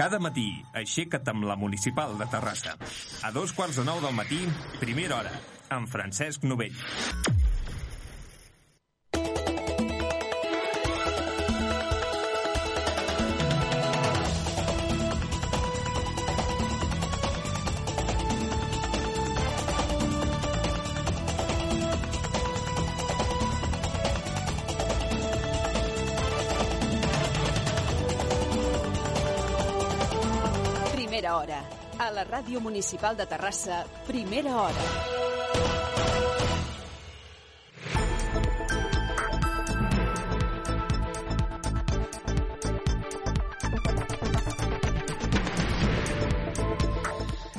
Cada matí, aixeca't amb la Municipal de Terrassa. A dos quarts de nou del matí, primera hora, amb Francesc Novell. Ràdio Municipal de Terrassa, primera hora.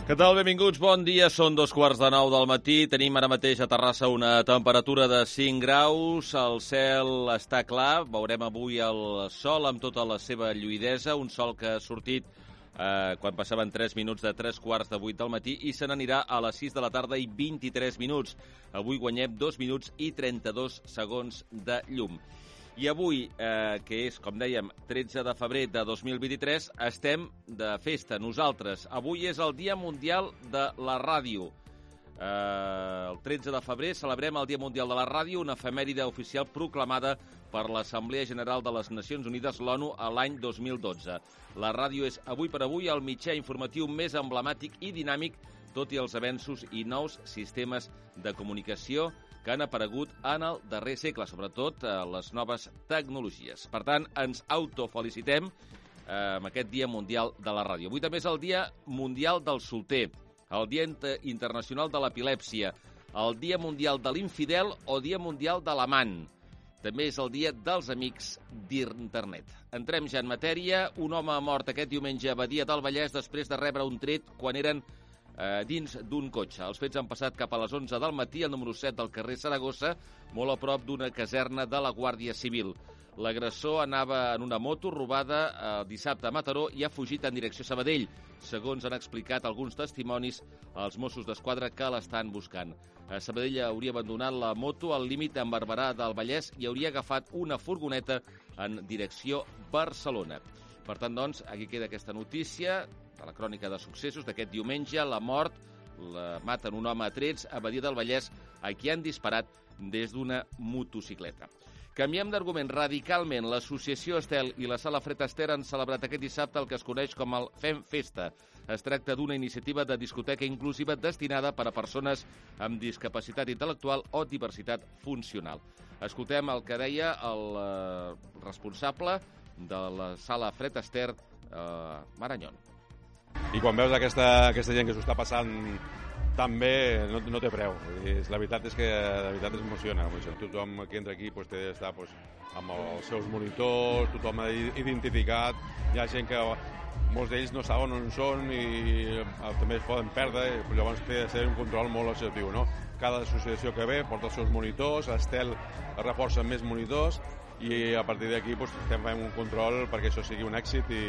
Què tal? Benvinguts, bon dia. Són dos quarts de nou del matí. Tenim ara mateix a Terrassa una temperatura de 5 graus. El cel està clar. Veurem avui el sol amb tota la seva lluïdesa. Un sol que ha sortit eh, quan passaven 3 minuts de 3 quarts de 8 del matí i se n'anirà a les 6 de la tarda i 23 minuts. Avui guanyem 2 minuts i 32 segons de llum. I avui, eh, que és, com dèiem, 13 de febrer de 2023, estem de festa, nosaltres. Avui és el Dia Mundial de la Ràdio. Eh, el 13 de febrer celebrem el Dia Mundial de la Ràdio, una efemèride oficial proclamada per l'Assemblea General de les Nacions Unides, l'ONU, a l'any 2012. La ràdio és, avui per avui, el mitjà informatiu més emblemàtic i dinàmic, tot i els avenços i nous sistemes de comunicació que han aparegut en el darrer segle, sobretot eh, les noves tecnologies. Per tant, ens autofelicitem eh, amb aquest Dia Mundial de la Ràdio. Avui també és el Dia Mundial del Solter, el Dia Inter Internacional de l'Epilèpsia, el Dia Mundial de l'Infidel o Dia Mundial de l'Amant. També és el dia dels amics d'internet. Entrem ja en matèria. Un home ha mort aquest diumenge a Badia del Vallès després de rebre un tret quan eren eh, dins d'un cotxe. Els fets han passat cap a les 11 del matí al número 7 del carrer Saragossa, molt a prop d'una caserna de la Guàrdia Civil. L'agressor anava en una moto robada eh, dissabte a Mataró i ha fugit en direcció Sabadell, segons han explicat alguns testimonis als Mossos d'Esquadra que l'estan buscant. A Sabadell hauria abandonat la moto al límit amb Barberà del Vallès i hauria agafat una furgoneta en direcció Barcelona. Per tant, doncs, aquí queda aquesta notícia de la crònica de successos d'aquest diumenge, la mort, la maten un home a trets a Badia del Vallès, a qui han disparat des d'una motocicleta. Canviem d'argument radicalment. L'associació Estel i la Sala Fred Astaire han celebrat aquest dissabte el que es coneix com el Fem Festa. Es tracta d'una iniciativa de discoteca inclusiva destinada per a persones amb discapacitat intel·lectual o diversitat funcional. Escoltem el que deia el eh, responsable de la Sala Fred Astaire, eh, Maranyon. I quan veus aquesta, aquesta gent que s'ho està passant tan bé, no, no té preu. Dir, la veritat és que la veritat es emociona. emociona. Tothom que entra aquí pues, té d'estar pues, amb els seus monitors, tothom identificat. Hi ha gent que molts d'ells no saben on són i eh, també es poden perdre, i llavors té de ser un control molt exhaustiu. No? Cada associació que ve porta els seus monitors, Estel reforça més monitors i a partir d'aquí estem fent un control perquè això sigui un èxit i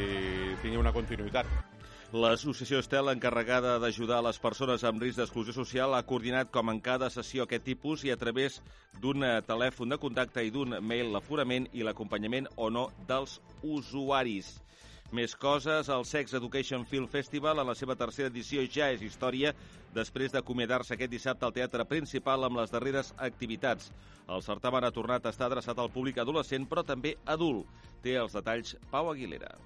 tingui una continuïtat. L'associació Estel, encarregada d'ajudar les persones amb risc d'exclusió social, ha coordinat com en cada sessió aquest tipus i a través d'un eh, telèfon de contacte i d'un mail l'aforament i l'acompanyament o no dels usuaris. Més coses, el Sex Education Film Festival en la seva tercera edició ja és història després d'acomiadar-se aquest dissabte al teatre principal amb les darreres activitats. El certamen ha tornat a estar adreçat al públic adolescent però també adult. Té els detalls Pau Aguilera.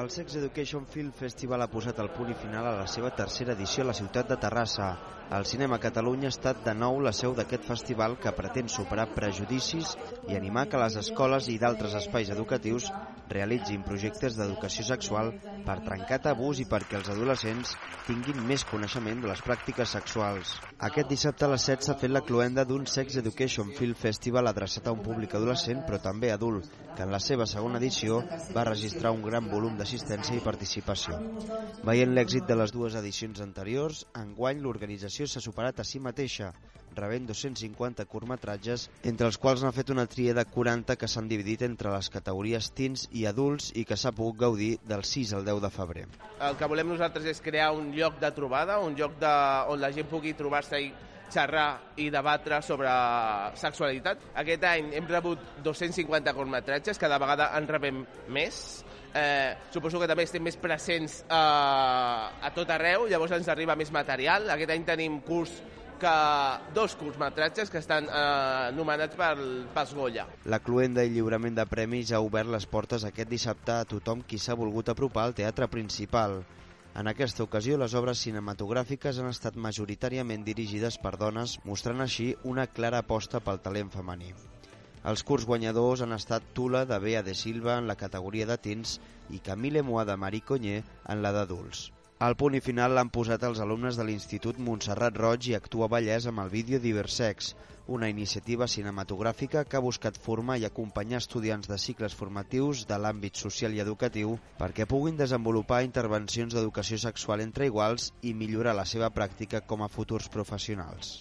El Sex Education Film Festival ha posat el punt i final a la seva tercera edició a la ciutat de Terrassa. El Cinema Catalunya ha estat de nou la seu d'aquest festival que pretén superar prejudicis i animar que les escoles i d'altres espais educatius realitzin projectes d'educació sexual per trencar tabús i perquè els adolescents tinguin més coneixement de les pràctiques sexuals. Aquest dissabte a les 7 s'ha fet la cluenda d'un Sex Education Film Festival adreçat a un públic adolescent però també adult, que en la seva segona edició va registrar un gran volum d'assistència i participació. Veient l'èxit de les dues edicions anteriors, enguany l'organització s'ha superat a si mateixa, rebent 250 curtmetratges, entre els quals n'ha fet una tria de 40 que s'han dividit entre les categories teens i adults i que s'ha pogut gaudir del 6 al 10 de febrer. El que volem nosaltres és crear un lloc de trobada, un lloc de, on la gent pugui trobar-se i xerrar i debatre sobre sexualitat. Aquest any hem rebut 250 curtmetratges, cada vegada en rebem més. Eh, suposo que també estem més presents eh, a tot arreu, llavors ens arriba més material. Aquest any tenim curs que dos curtmetratges que estan eh, nomenats pel, pels Goya. La cluenda i lliurament de premis ha obert les portes aquest dissabte a tothom qui s'ha volgut apropar al teatre principal. En aquesta ocasió, les obres cinematogràfiques han estat majoritàriament dirigides per dones, mostrant així una clara aposta pel talent femení. Els curs guanyadors han estat Tula de Bea de Silva en la categoria de teens i Camille Moa de Marie Cogné en la d'adults. Al punt i final l'han posat els alumnes de l'Institut Montserrat Roig i Actua Vallès amb el vídeo Diversex, una iniciativa cinematogràfica que ha buscat formar i acompanyar estudiants de cicles formatius de l'àmbit social i educatiu perquè puguin desenvolupar intervencions d'educació sexual entre iguals i millorar la seva pràctica com a futurs professionals.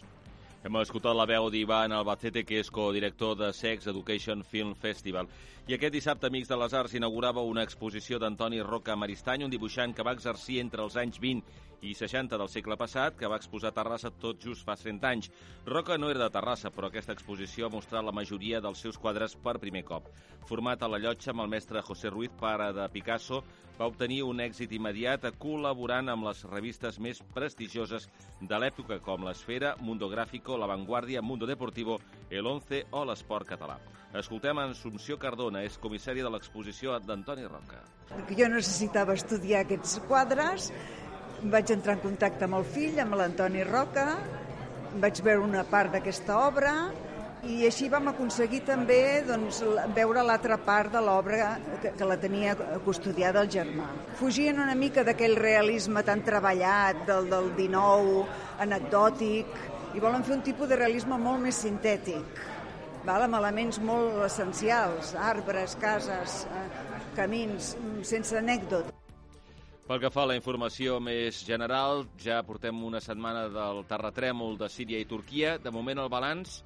Hem escoltat la veu d'Ivan Albacete, que és codirector de Sex Education Film Festival. I aquest dissabte, Amics de les Arts inaugurava una exposició d'Antoni Roca Maristany, un dibuixant que va exercir entre els anys 20 i 60 del segle passat, que va exposar a Terrassa tot just fa 100 anys. Roca no era de Terrassa, però aquesta exposició ha mostrat la majoria dels seus quadres per primer cop. Format a la llotja amb el mestre José Ruiz, pare de Picasso, va obtenir un èxit immediat col·laborant amb les revistes més prestigioses de l'època, com l'Esfera, Mundo Gráfico, La Vanguardia, Mundo Deportivo, El Once o l'Esport Català. Escoltem a Assumpció Cardona, és comissària de l'exposició d'Antoni Roca. Jo necessitava estudiar aquests quadres, vaig entrar en contacte amb el fill, amb l'Antoni Roca, vaig veure una part d'aquesta obra i així vam aconseguir també doncs, veure l'altra part de l'obra que, que la tenia custodiada el germà. Fugien una mica d'aquell realisme tan treballat del, del 19, anecdòtic, i volen fer un tipus de realisme molt més sintètic, val? amb elements molt essencials, arbres, cases, eh, camins, sense anècdota. Pel que fa a la informació més general, ja portem una setmana del terratrèmol de Síria i Turquia. De moment el balanç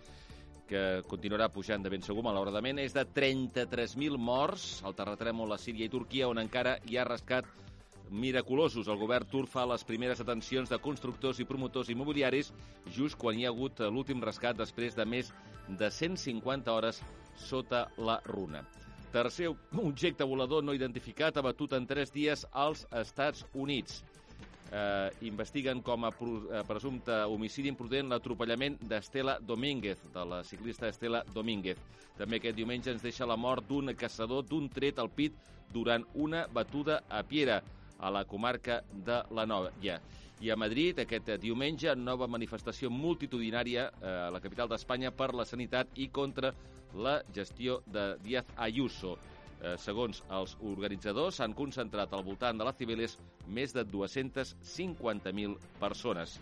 que continuarà pujant de ben segur, malauradament, és de 33.000 morts al terratrèmol a Síria i Turquia, on encara hi ha rescat miraculosos. El govern turc fa les primeres atencions de constructors i promotors immobiliaris just quan hi ha hagut l'últim rescat després de més de 150 hores sota la runa. Tercer objecte volador no identificat abatut en tres dies als Estats Units. Eh, investiguen com a eh, presumpte homicidi imprudent l'atropellament d'Estela Domínguez, de la ciclista Estela Domínguez. També aquest diumenge ens deixa la mort d'un caçador d'un tret al pit durant una batuda a Piera a la comarca de la Nova. Ja. I a Madrid, aquest diumenge, nova manifestació multitudinària eh, a la capital d'Espanya per la sanitat i contra la gestió de Díaz Ayuso. Eh, segons els organitzadors, s'han concentrat al voltant de la Cibeles més de 250.000 persones.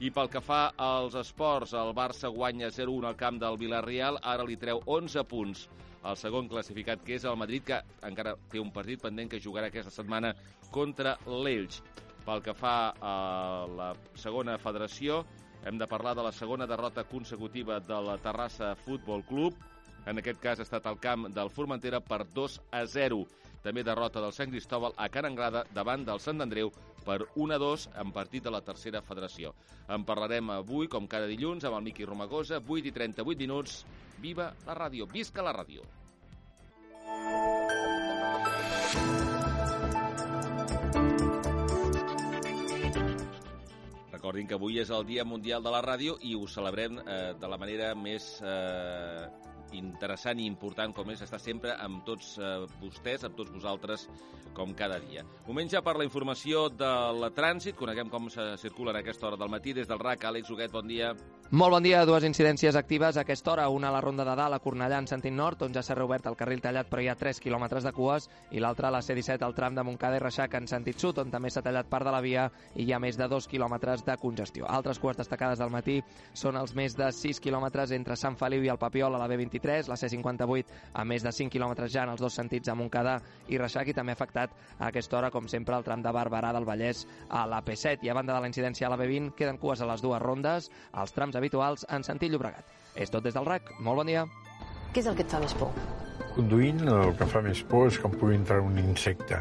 I pel que fa als esports, el Barça guanya 0-1 al camp del Villarreal, ara li treu 11 punts el segon classificat, que és el Madrid, que encara té un partit pendent que jugarà aquesta setmana contra l'Elx. Pel que fa a la segona federació, hem de parlar de la segona derrota consecutiva de la Terrassa Futbol Club. En aquest cas ha estat al camp del Formentera per 2 a 0. També derrota del Sant Cristóbal a Can Anglada davant del Sant Andreu per 1 a 2 en partit de la tercera federació. En parlarem avui, com cada dilluns, amb el Miqui Romagosa, 8 i 38 minuts. Viva la ràdio, visca la ràdio. Recordin que avui és el Dia Mundial de la Ràdio i ho celebrem eh, de la manera més eh, interessant i important com és estar sempre amb tots eh, vostès, amb tots vosaltres, com cada dia. Moment ja per la informació del trànsit. Coneguem com se circula en aquesta hora del matí. Des del RAC, Àlex Huguet, bon dia. Molt bon dia. Dues incidències actives a aquesta hora. Una a la Ronda de Dalt, a Cornellà, en sentit nord, on ja s'ha reobert el carril tallat, però hi ha 3 quilòmetres de cues, i l'altra a la C-17, al tram de Montcada i Reixac, en sentit sud, on també s'ha tallat part de la via i hi ha més de 2 quilòmetres de congestió. Altres cues destacades del matí són els més de 6 quilòmetres entre Sant Feliu i el Papiol a la B23, la C58 a més de 5 quilòmetres ja en els dos sentits a Montcada i Reixac i també ha afectat a aquesta hora, com sempre, el tram de Barberà del Vallès a la P7. I a banda de la incidència a la B20, queden cues a les dues rondes, als trams habituals en sentit Llobregat. És tot des del RAC. Molt bon dia. Què és el que et fa més por? Conduint el que fa més por és que em pugui entrar un insecte.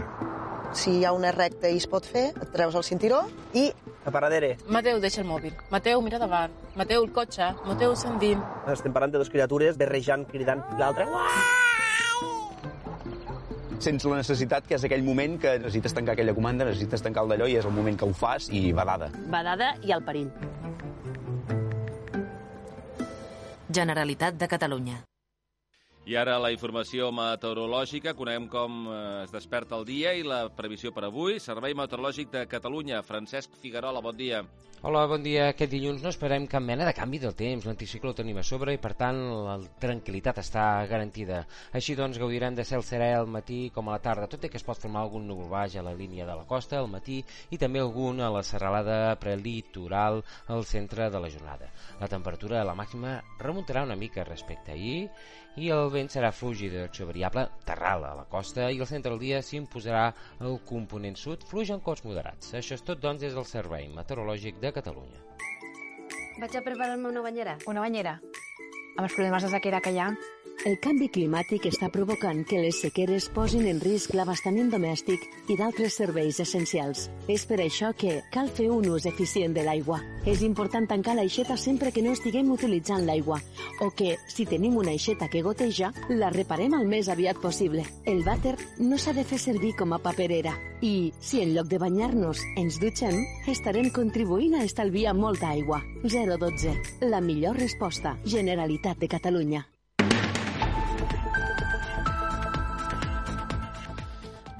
Si hi ha una recta i es pot fer, et treus el cinturó i... A paradere. Mateu, deixa el mòbil. Mateu, mira davant. Mateu, el cotxe. Mateu, sentint. Estem parlant de dues criatures berrejant, cridant, i l'altra... Sents la necessitat que és aquell moment que necessites tancar aquella comanda, necessites tancar el d'allò i és el moment que ho fas i badada. Badada i el perill. Generalitat de Catalunya. I ara la informació meteorològica. Coneguem com eh, es desperta el dia i la previsió per avui. Servei Meteorològic de Catalunya. Francesc Figuerola, bon dia. Hola, bon dia. Aquest dilluns no esperem cap mena de canvi del temps. L'anticicló tenim a sobre i, per tant, la tranquil·litat està garantida. Així doncs, gaudirem de cel serè al matí com a la tarda, tot i que es pot formar algun núvol baix a la línia de la costa al matí i també algun a la serralada prelitoral al centre de la jornada. La temperatura la màxima remuntarà una mica respecte a ahir i el vent serà fluix i direcció variable terral a la costa i al centre del dia s'imposarà el component sud fluix en cots moderats. Això és tot, doncs, des del Servei Meteorològic de Catalunya. Vaig a preparar-me una banyera. Una banyera? Amb els problemes de sequera que hi ha, el canvi climàtic està provocant que les sequeres posin en risc l'abastament domèstic i d'altres serveis essencials. És per això que cal fer un ús eficient de l'aigua. És important tancar l'aixeta sempre que no estiguem utilitzant l'aigua o que, si tenim una aixeta que goteja, la reparem el més aviat possible. El vàter no s'ha de fer servir com a paperera. I, si en lloc de banyar-nos ens dutxem, estarem contribuint a estalviar molta aigua. 012. La millor resposta. Generalitat de Catalunya.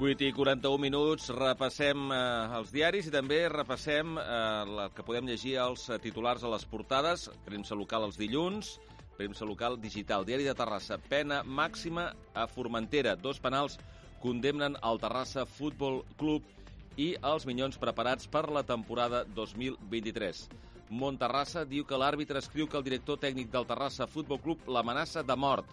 8 i 41 minuts, repassem eh, els diaris i també repassem eh, que podem llegir als titulars a les portades. Premsa local els dilluns, premsa local digital. Diari de Terrassa, pena màxima a Formentera. Dos penals condemnen el Terrassa Futbol Club i els Minyons preparats per la temporada 2023. Monterrassa diu que l'àrbitre escriu que el director tècnic del Terrassa Futbol Club l'amenaça de mort.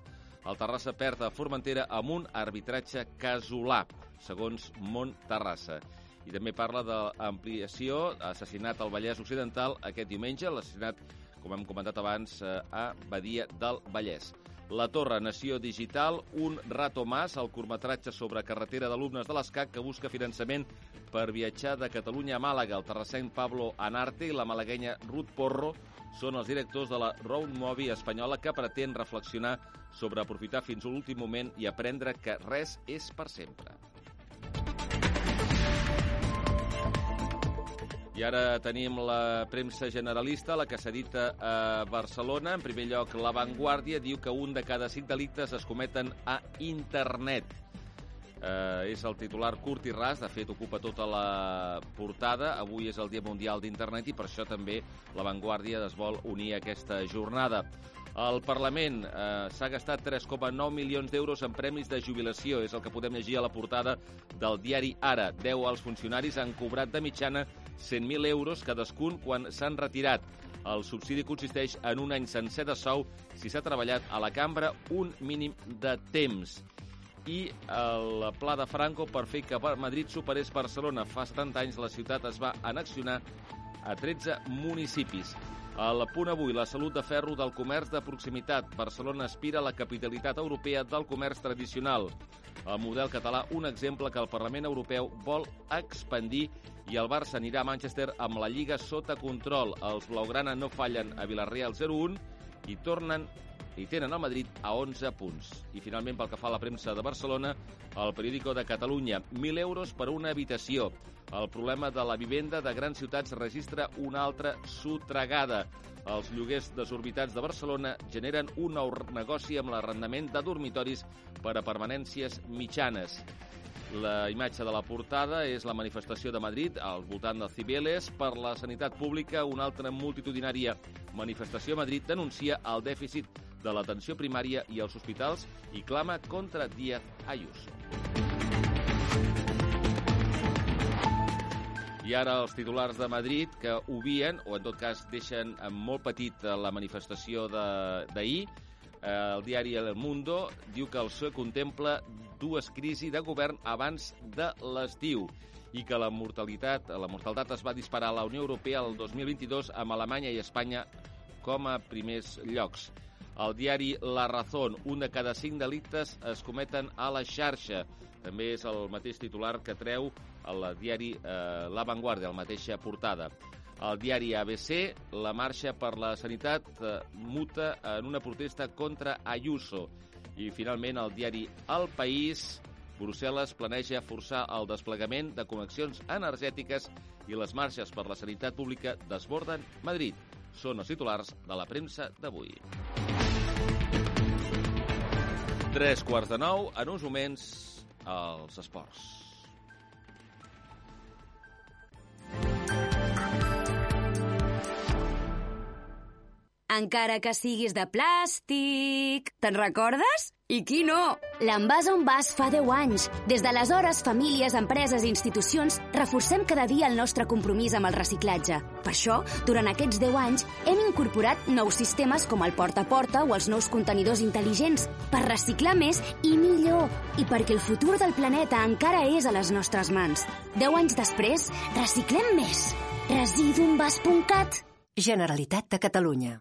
El Terrassa perd a Formentera amb un arbitratge casolà segons Mont Terrassa. I també parla de l'ampliació, assassinat al Vallès Occidental aquest diumenge, l'assassinat, com hem comentat abans, eh, a Badia del Vallès. La Torre, Nació Digital, un rato más, el curtmetratge sobre carretera d'alumnes de l'ESCAC que busca finançament per viatjar de Catalunya a Màlaga. El terrassenc Pablo Anarte i la malaguenya Ruth Porro són els directors de la Road Movie espanyola que pretén reflexionar sobre aprofitar fins a l'últim moment i aprendre que res és per sempre. I ara tenim la premsa generalista, la que s'edita a Barcelona. En primer lloc, La Vanguardia diu que un de cada cinc delictes es cometen a internet. Eh, és el titular curt i ras, de fet ocupa tota la portada. Avui és el Dia Mundial d'Internet i per això també La Vanguardia es vol unir a aquesta jornada. El Parlament eh, s'ha gastat 3,9 milions d'euros en premis de jubilació. És el que podem llegir a la portada del diari Ara. 10 als funcionaris han cobrat de mitjana 100.000 euros cadascun quan s'han retirat. El subsidi consisteix en un any sencer de sou si s'ha treballat a la cambra un mínim de temps. I el pla de Franco per fer que Madrid superés Barcelona. Fa 70 anys la ciutat es va anaccionar a 13 municipis. Al punt avui, la salut de ferro del comerç de proximitat. Barcelona aspira a la capitalitat europea del comerç tradicional. El model català, un exemple que el Parlament Europeu vol expandir i el Barça anirà a Manchester amb la Lliga sota control. Els Blaugrana no fallen a Villarreal 0-1 i tornen i tenen el Madrid a 11 punts. I finalment, pel que fa a la premsa de Barcelona, el periòdico de Catalunya, 1.000 euros per una habitació. El problema de la vivenda de grans ciutats registra una altra sotregada. Els lloguers desorbitats de Barcelona generen un nou negoci amb l'arrendament de dormitoris per a permanències mitjanes. La imatge de la portada és la manifestació de Madrid al voltant dels Cibeles per la sanitat pública. Una altra multitudinària manifestació a Madrid denuncia el dèficit de l'atenció primària i els hospitals i clama contra Díaz Ayuso. I ara els titulars de Madrid que obvien, o en tot cas deixen molt petit la manifestació d'ahir. Eh, el diari El Mundo diu que el PSOE contempla dues crisis de govern abans de l'estiu i que la mortalitat, la mortalitat es va disparar a la Unió Europea el 2022 amb Alemanya i Espanya com a primers llocs. El diari La Razón, un de cada cinc delictes es cometen a la xarxa. També és el mateix titular que treu el diari eh, La Vanguardia, la mateixa portada. El diari ABC, la marxa per la sanitat eh, muta en una protesta contra Ayuso. I finalment el diari El País, Brussel·les planeja forçar el desplegament de connexions energètiques i les marxes per la sanitat pública desborden Madrid. Són els titulars de la premsa d'avui. Tres quarts de nou, en uns moments, els esports. Encara que siguis de plàstic. Te'n recordes? I qui no? L'envàs on vas fa 10 anys. Des d'aleshores, famílies, empreses i institucions reforcem cada dia el nostre compromís amb el reciclatge. Per això, durant aquests 10 anys, hem incorporat nous sistemes com el porta a porta o els nous contenidors intel·ligents per reciclar més i millor i perquè el futur del planeta encara és a les nostres mans. 10 anys després, reciclem més. Residuenvas.cat Generalitat de Catalunya.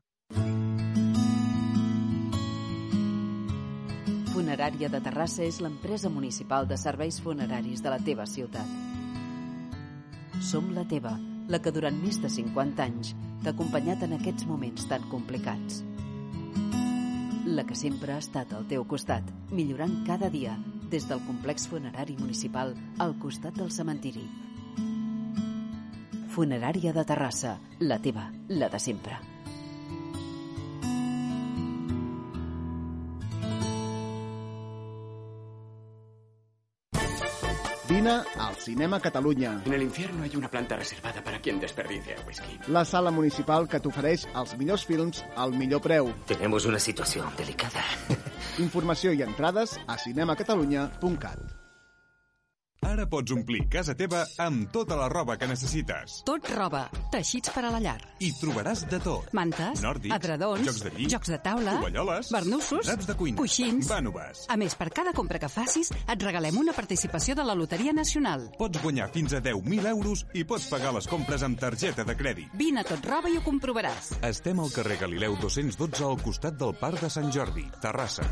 Funerària de Terrassa és l'empresa municipal de serveis funeraris de la teva ciutat. Som la teva, la que durant més de 50 anys t'ha acompanyat en aquests moments tan complicats. La que sempre ha estat al teu costat, millorant cada dia des del complex funerari municipal al costat del cementiri. Funerària de Terrassa, la teva, la de sempre. Vine al Cinema Catalunya. En el infierno hay una planta reservada para quien desperdicia el whisky. La sala municipal que t'ofereix els millors films al millor preu. Tenemos una situación delicada. Informació i entrades a cinemacatalunya.cat. Ara pots omplir casa teva amb tota la roba que necessites. Tot roba, teixits per a la llar. I trobaràs de tot. Mantes, Nòrdics, edredons, jocs de llit, jocs de taula, tovalloles, barnussos, draps de cuina, coixins... vànoves. A més, per cada compra que facis, et regalem una participació de la Loteria Nacional. Pots guanyar fins a 10.000 euros i pots pagar les compres amb targeta de crèdit. Vine a Tot Roba i ho comprovaràs. Estem al carrer Galileu 212 al costat del Parc de Sant Jordi, Terrassa.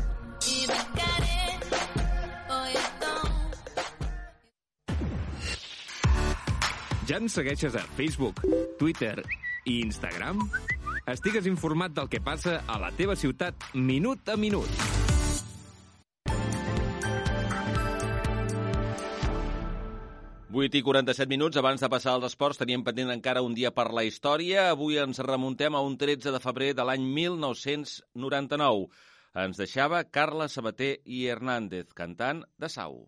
Ja ens segueixes a Facebook, Twitter i Instagram? Estigues informat del que passa a la teva ciutat minut a minut. Vuit i 47 minuts abans de passar als esports teníem pendent encara un dia per la història. Avui ens remuntem a un 13 de febrer de l'any 1999. Ens deixava Carla Sabater i Hernández cantant de Sau.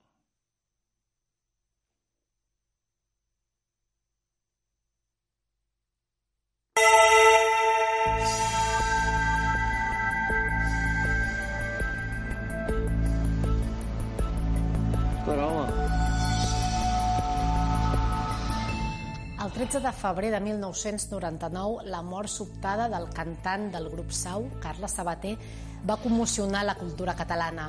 13 de febrer de 1999, la mort sobtada del cantant del grup Sau, Carles Sabater, va commocionar la cultura catalana.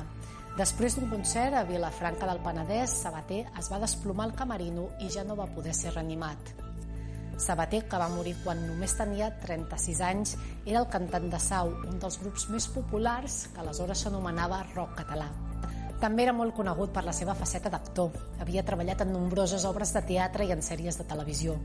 Després d'un concert a Vilafranca del Penedès, Sabater es va desplomar al camerino i ja no va poder ser reanimat. Sabater, que va morir quan només tenia 36 anys, era el cantant de Sau, un dels grups més populars que aleshores s'anomenava rock català. També era molt conegut per la seva faceta d'actor. Havia treballat en nombroses obres de teatre i en sèries de televisió.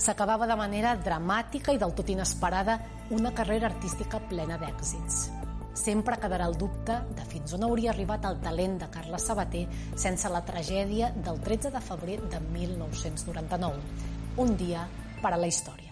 S'acabava de manera dramàtica i del tot inesperada una carrera artística plena d'èxits. Sempre quedarà el dubte de fins on hauria arribat el talent de Carles Sabater sense la tragèdia del 13 de febrer de 1999. Un dia per a la història.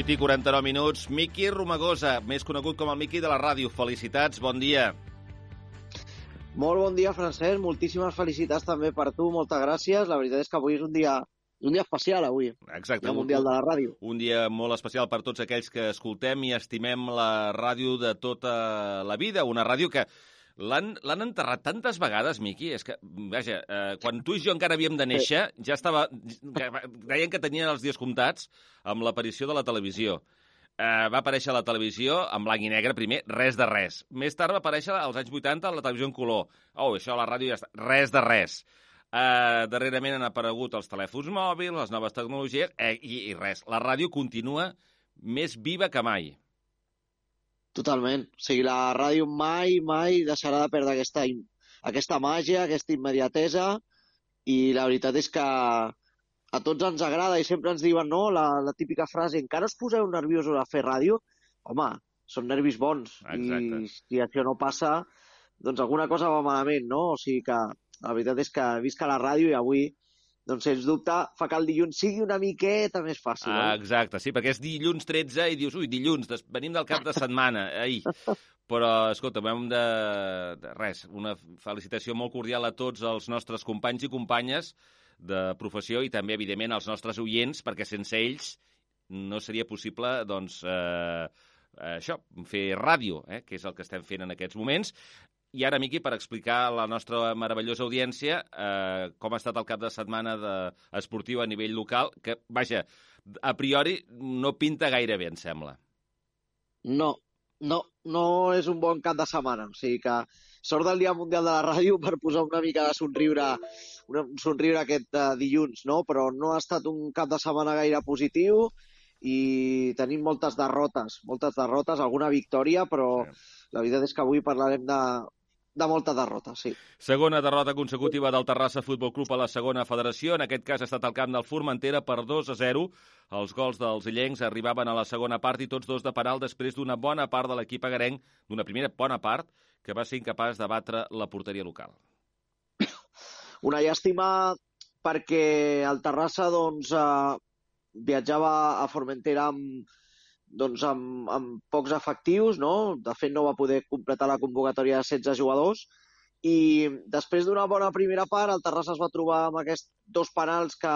Vuit i 49 minuts. Miqui Romagosa, més conegut com el Miqui de la ràdio. Felicitats, bon dia. Molt bon dia, Francesc. Moltíssimes felicitats també per tu. Moltes gràcies. La veritat és que avui és un dia, un dia especial, avui. Exacte. El Mundial de la Ràdio. Un dia molt especial per tots aquells que escoltem i estimem la ràdio de tota la vida. Una ràdio que l'han enterrat tantes vegades, Miqui. És que, vaja, eh, quan tu i jo encara havíem de néixer, ja estava... Deien que tenien els dies comptats amb l'aparició de la televisió. eh, va aparèixer a la televisió en blanc i negre, primer, res de res. Més tard va aparèixer als anys 80 a la televisió en color. Oh, això a la ràdio ja està. Res de res. Eh, darrerament han aparegut els telèfons mòbils, les noves tecnologies, eh, i, i res. La ràdio continua més viva que mai. Totalment. O sigui, la ràdio mai, mai deixarà de perdre aquesta, aquesta màgia, aquesta immediatesa, i la veritat és que a tots ens agrada i sempre ens diuen, no?, la, la típica frase, encara us poseu nerviosos a fer ràdio? Home, són nervis bons. Exacte. I si això no passa, doncs alguna cosa va malament, no? O sigui que la veritat és que visca la ràdio i avui doncs sens dubte fa que el dilluns sigui una miqueta més fàcil. Ah, exacte, sí, perquè és dilluns 13 i dius, ui, dilluns, des... venim del cap de setmana, ahir. Però, escolta, hem de, de... Res, una felicitació molt cordial a tots els nostres companys i companyes de professió i també, evidentment, als nostres oients, perquè sense ells no seria possible, doncs, eh, això, fer ràdio, eh, que és el que estem fent en aquests moments. I ara, Miqui, per explicar a la nostra meravellosa audiència eh, com ha estat el cap de setmana de, esportiu a nivell local, que, vaja, a priori no pinta gaire bé, em sembla. No, no, no és un bon cap de setmana. O sigui que sort del Dia Mundial de la Ràdio per posar una mica de somriure, un somriure aquest uh, dilluns, no? Però no ha estat un cap de setmana gaire positiu i tenim moltes derrotes, moltes derrotes, alguna victòria, però sí. la veritat és que avui parlarem de, de molta derrota, sí. Segona derrota consecutiva del Terrassa Futbol Club a la segona federació. En aquest cas ha estat al camp del Formentera per 2 a 0. Els gols dels illencs arribaven a la segona part i tots dos de penal després d'una bona part de l'equip agarenc, d'una primera bona part, que va ser incapaç de batre la porteria local. Una llàstima perquè el Terrassa doncs, eh, viatjava a Formentera amb, doncs amb, amb pocs efectius, no? De fet, no va poder completar la convocatòria de 16 jugadors i després d'una bona primera part, el Terrassa es va trobar amb aquests dos penals que,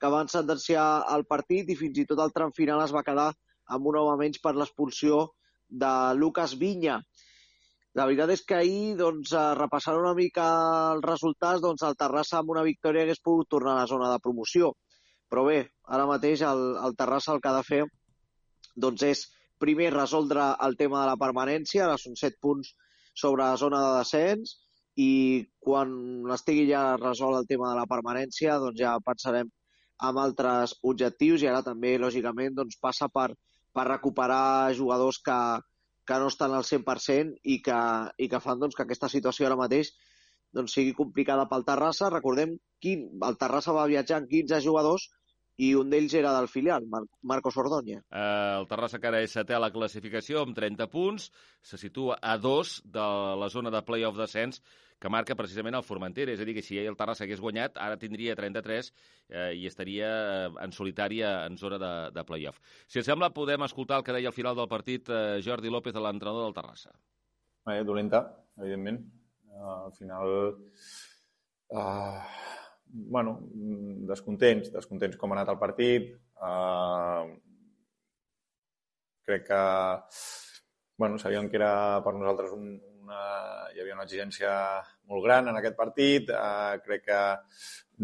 que van sentenciar el partit i fins i tot el tram final es va quedar amb un home menys per l'expulsió de Lucas Vinya. La veritat és que ahir, doncs, repassant una mica els resultats, doncs el Terrassa amb una victòria hagués pogut tornar a la zona de promoció. Però bé, ara mateix el, el Terrassa el que ha de fer doncs és primer resoldre el tema de la permanència, ara són 7 punts sobre la zona de descens, i quan estigui ja resolt el tema de la permanència, doncs ja pensarem en altres objectius i ara també, lògicament, doncs passa per, per recuperar jugadors que, que no estan al 100% i que, i que fan doncs, que aquesta situació ara mateix doncs, sigui complicada pel Terrassa. Recordem que el Terrassa va viatjar amb 15 jugadors i un d'ells era del filial, Mar Marcos Ordoña. Eh, el Terrassa encara és setè a la classificació amb 30 punts, se situa a dos de la zona de play-off descens que marca precisament el Formentera, és a dir, que si el Terrassa hagués guanyat, ara tindria 33 eh, i estaria eh, en solitària en zona de, de play-off. Si et sembla, podem escoltar el que deia al final del partit eh, Jordi López, de l'entrenador del Terrassa. Bé, dolenta, evidentment. Uh, al final... Uh, bueno, descontents, descontents com ha anat el partit. Uh, crec que bueno, sabíem que era per nosaltres un, una, hi havia una exigència molt gran en aquest partit. Uh, crec que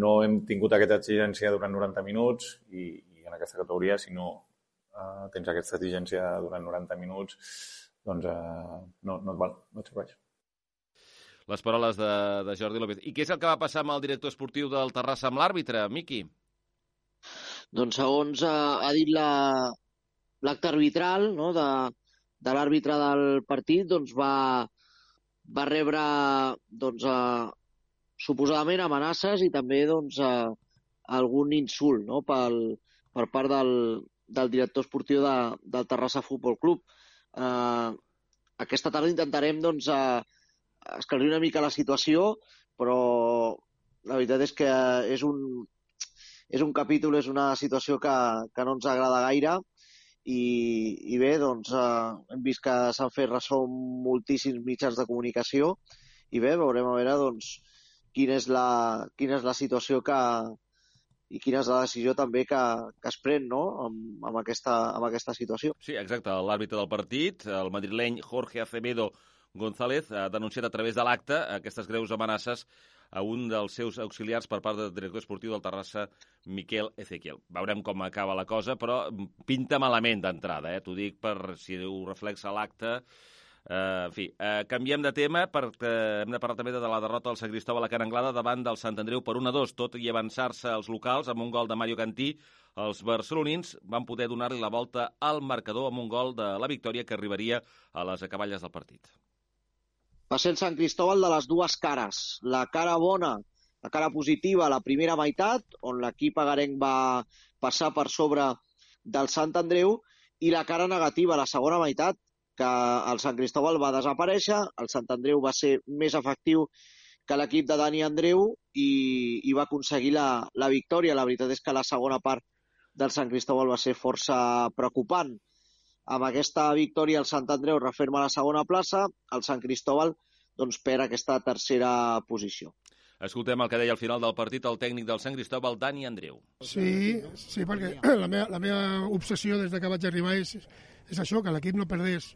no hem tingut aquesta exigència durant 90 minuts i, i en aquesta categoria, si no uh, tens aquesta exigència durant 90 minuts, doncs uh, no, no et val, no et serveix les paroles de, de Jordi López. I què és el que va passar amb el director esportiu del Terrassa amb l'àrbitre, Miqui? Doncs segons ha, ha dit l'acte arbitral no, de, de l'àrbitre del partit, doncs va, va rebre doncs, a, suposadament amenaces i també doncs, a, algun insult no, pel, per part del, del director esportiu de, del Terrassa Futbol Club. Eh, aquesta tarda intentarem doncs, a, esclarir una mica la situació, però la veritat és que és un, és un capítol, és una situació que, que no ens agrada gaire i, i bé, doncs eh, hem vist que s'han fet ressò moltíssims mitjans de comunicació i bé, veurem a veure doncs quina és la, quina és la situació que, i quina és la decisió també que, que es pren no? amb, amb, aquesta, amb aquesta situació. Sí, exacte. L'àrbitre del partit, el madrileny Jorge Acevedo González ha denunciat a través de l'acte aquestes greus amenaces a un dels seus auxiliars per part del director esportiu del Terrassa, Miquel Ezequiel. Veurem com acaba la cosa, però pinta malament d'entrada, eh? t'ho dic per si ho reflexa l'acte. Uh, en fi, uh, canviem de tema perquè hem de parlar també de la derrota del Sant Cristóbal a Can Anglada davant del Sant Andreu per 1-2, tot i avançar-se els locals amb un gol de Mario Cantí. Els barcelonins van poder donar-li la volta al marcador amb un gol de la victòria que arribaria a les acaballes del partit va ser el Sant Cristóbal de les dues cares. La cara bona, la cara positiva, la primera meitat, on l'equip agarenc va passar per sobre del Sant Andreu, i la cara negativa, la segona meitat, que el Sant Cristóbal va desaparèixer, el Sant Andreu va ser més efectiu que l'equip de Dani Andreu i, i va aconseguir la, la victòria. La veritat és que la segona part del Sant Cristóbal va ser força preocupant. Amb aquesta victòria el Sant Andreu referma la segona plaça, el Sant Cristóbal doncs, perd aquesta tercera posició. Escoltem el que deia al final del partit el tècnic del Sant Cristóbal, Dani Andreu. Sí, sí perquè la meva, la meva obsessió des de que vaig arribar és, és això, que l'equip no perdés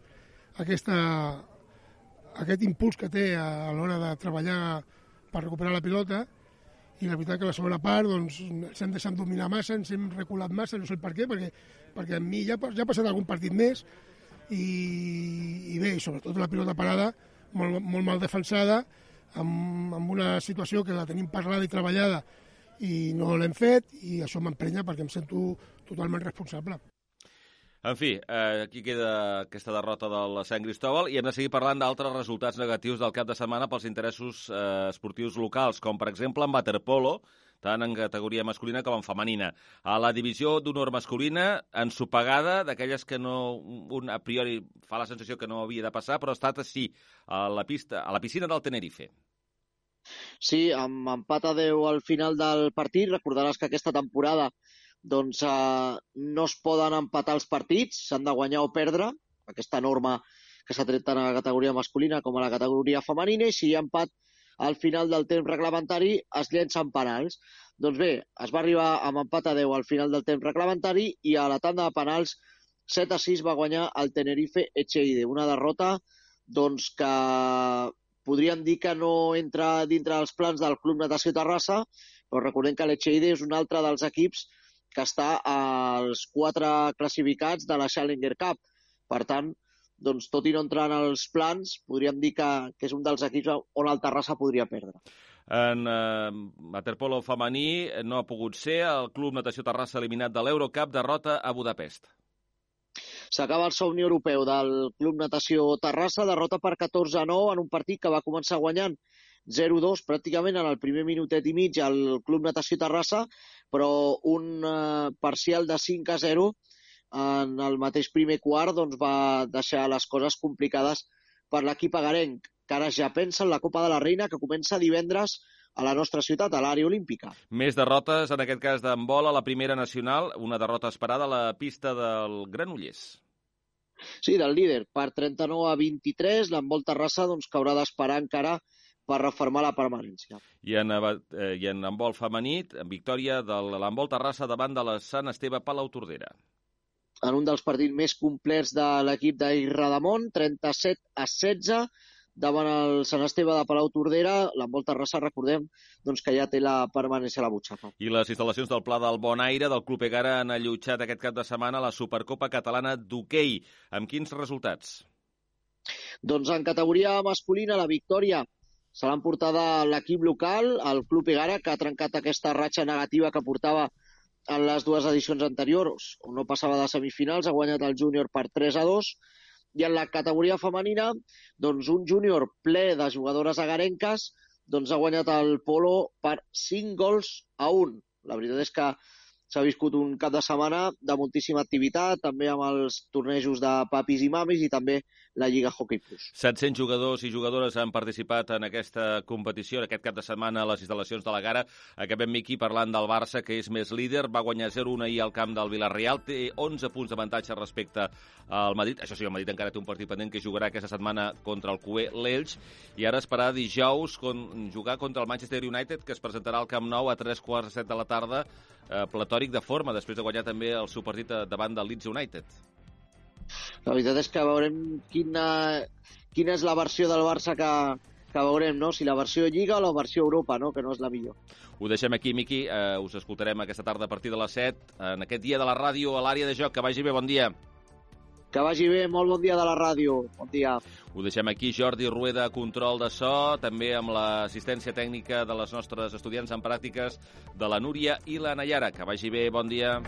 aquesta, aquest impuls que té a l'hora de treballar per recuperar la pilota i la veritat que la segona part doncs, ens hem deixat dominar massa, ens hem reculat massa, no sé per què, perquè, perquè a mi ja, ja ha passat algun partit més i, i bé, i sobretot la pilota parada molt, molt mal defensada, amb, amb una situació que la tenim parlada i treballada i no l'hem fet i això m'emprenya perquè em sento totalment responsable. En fi, eh, aquí queda aquesta derrota del Sant Cristóbal i hem de seguir parlant d'altres resultats negatius del cap de setmana pels interessos eh, esportius locals, com per exemple en waterpolo, tant en categoria masculina com en femenina. A la divisió d'honor masculina, ensopegada, d'aquelles que no, un a priori fa la sensació que no havia de passar, però ha estat així, a la, pista, a la piscina del Tenerife. Sí, amb empat a 10 al final del partit. Recordaràs que aquesta temporada doncs eh, no es poden empatar els partits, s'han de guanyar o perdre, aquesta norma que s'ha tret tant a la categoria masculina com a la categoria femenina, i si hi ha empat al final del temps reglamentari es llencen penals. Doncs bé, es va arribar amb empat a 10 al final del temps reglamentari i a la tanda de penals 7 a 6 va guanyar el Tenerife Echeide, una derrota doncs, que podríem dir que no entra dintre dels plans del Club Natació Terrassa, però recordem que l'Echeide és un altre dels equips que està als quatre classificats de la Challenger Cup. Per tant, doncs, tot i no entrar en els plans, podríem dir que, que és un dels equips on el Terrassa podria perdre. En eh, waterpolo femení no ha pogut ser, el Club Natació Terrassa eliminat de l'Eurocup, derrota a Budapest. S'acaba el somni europeu del Club Natació Terrassa, derrota per 14 a 9 en un partit que va començar guanyant 0-2 pràcticament en el primer minutet i mig al Club Natació Terrassa, però un eh, parcial de 5-0 en el mateix primer quart doncs, va deixar les coses complicades per l'equip agarenc, que ara ja pensa en la Copa de la Reina, que comença divendres a la nostra ciutat, a l'àrea olímpica. Més derrotes, en aquest cas d'handbol, a la primera nacional, una derrota esperada a la pista del Granollers. Sí, del líder, per 39 a 23, l'handbol Terrassa doncs, que haurà d'esperar encara per reformar la permanència. I en, eh, i en handbol femení, en victòria de l'handbol Terrassa davant de la Sant Esteve Palau Tordera. En un dels partits més complets de l'equip d'Irradamont, 37 a 16, davant el Sant Esteve de Palau Tordera, l'handbol Terrassa, recordem doncs, que ja té la permanència a la butxaca. I les instal·lacions del Pla del Bon Aire del Club Egara han allotjat aquest cap de setmana la Supercopa Catalana d'Hockey. Amb quins resultats? Doncs en categoria masculina, la victòria se l'han portada l'equip local, el Club Egara, que ha trencat aquesta ratxa negativa que portava en les dues edicions anteriors, on no passava de semifinals, ha guanyat el júnior per 3 a 2, i en la categoria femenina, doncs un júnior ple de jugadores agarenques, doncs ha guanyat el Polo per 5 gols a 1. La veritat és que s'ha viscut un cap de setmana de moltíssima activitat, també amb els tornejos de papis i mamis i també la Lliga Hockey Plus. 700 jugadors i jugadores han participat en aquesta competició, en aquest cap de setmana a les instal·lacions de la Gara. Acabem, Miqui, parlant del Barça, que és més líder. Va guanyar 0-1 ahir al camp del Villarreal. Té 11 punts d'avantatge respecte al Madrid. Això sí, el Madrid encara té un partit pendent que jugarà aquesta setmana contra el QE l'Elx. I ara esperar dijous con, jugar contra el Manchester United, que es presentarà al Camp Nou a 3 quarts de 7 de la tarda, eh, platòric de forma, després de guanyar també el seu partit davant del Leeds United. La veritat és que veurem quina, quina és la versió del Barça que, que veurem, no? Si la versió Lliga o la versió Europa, no? Que no és la millor. Ho deixem aquí, Miqui. Uh, us escoltarem aquesta tarda a partir de les 7 en aquest dia de la ràdio a l'àrea de joc. Que vagi bé, bon dia. Que vagi bé, molt bon dia de la ràdio. Bon dia. Ho deixem aquí, Jordi Rueda, control de so, també amb l'assistència tècnica de les nostres estudiants en pràctiques, de la Núria i la Nayara. Que vagi bé, bon dia.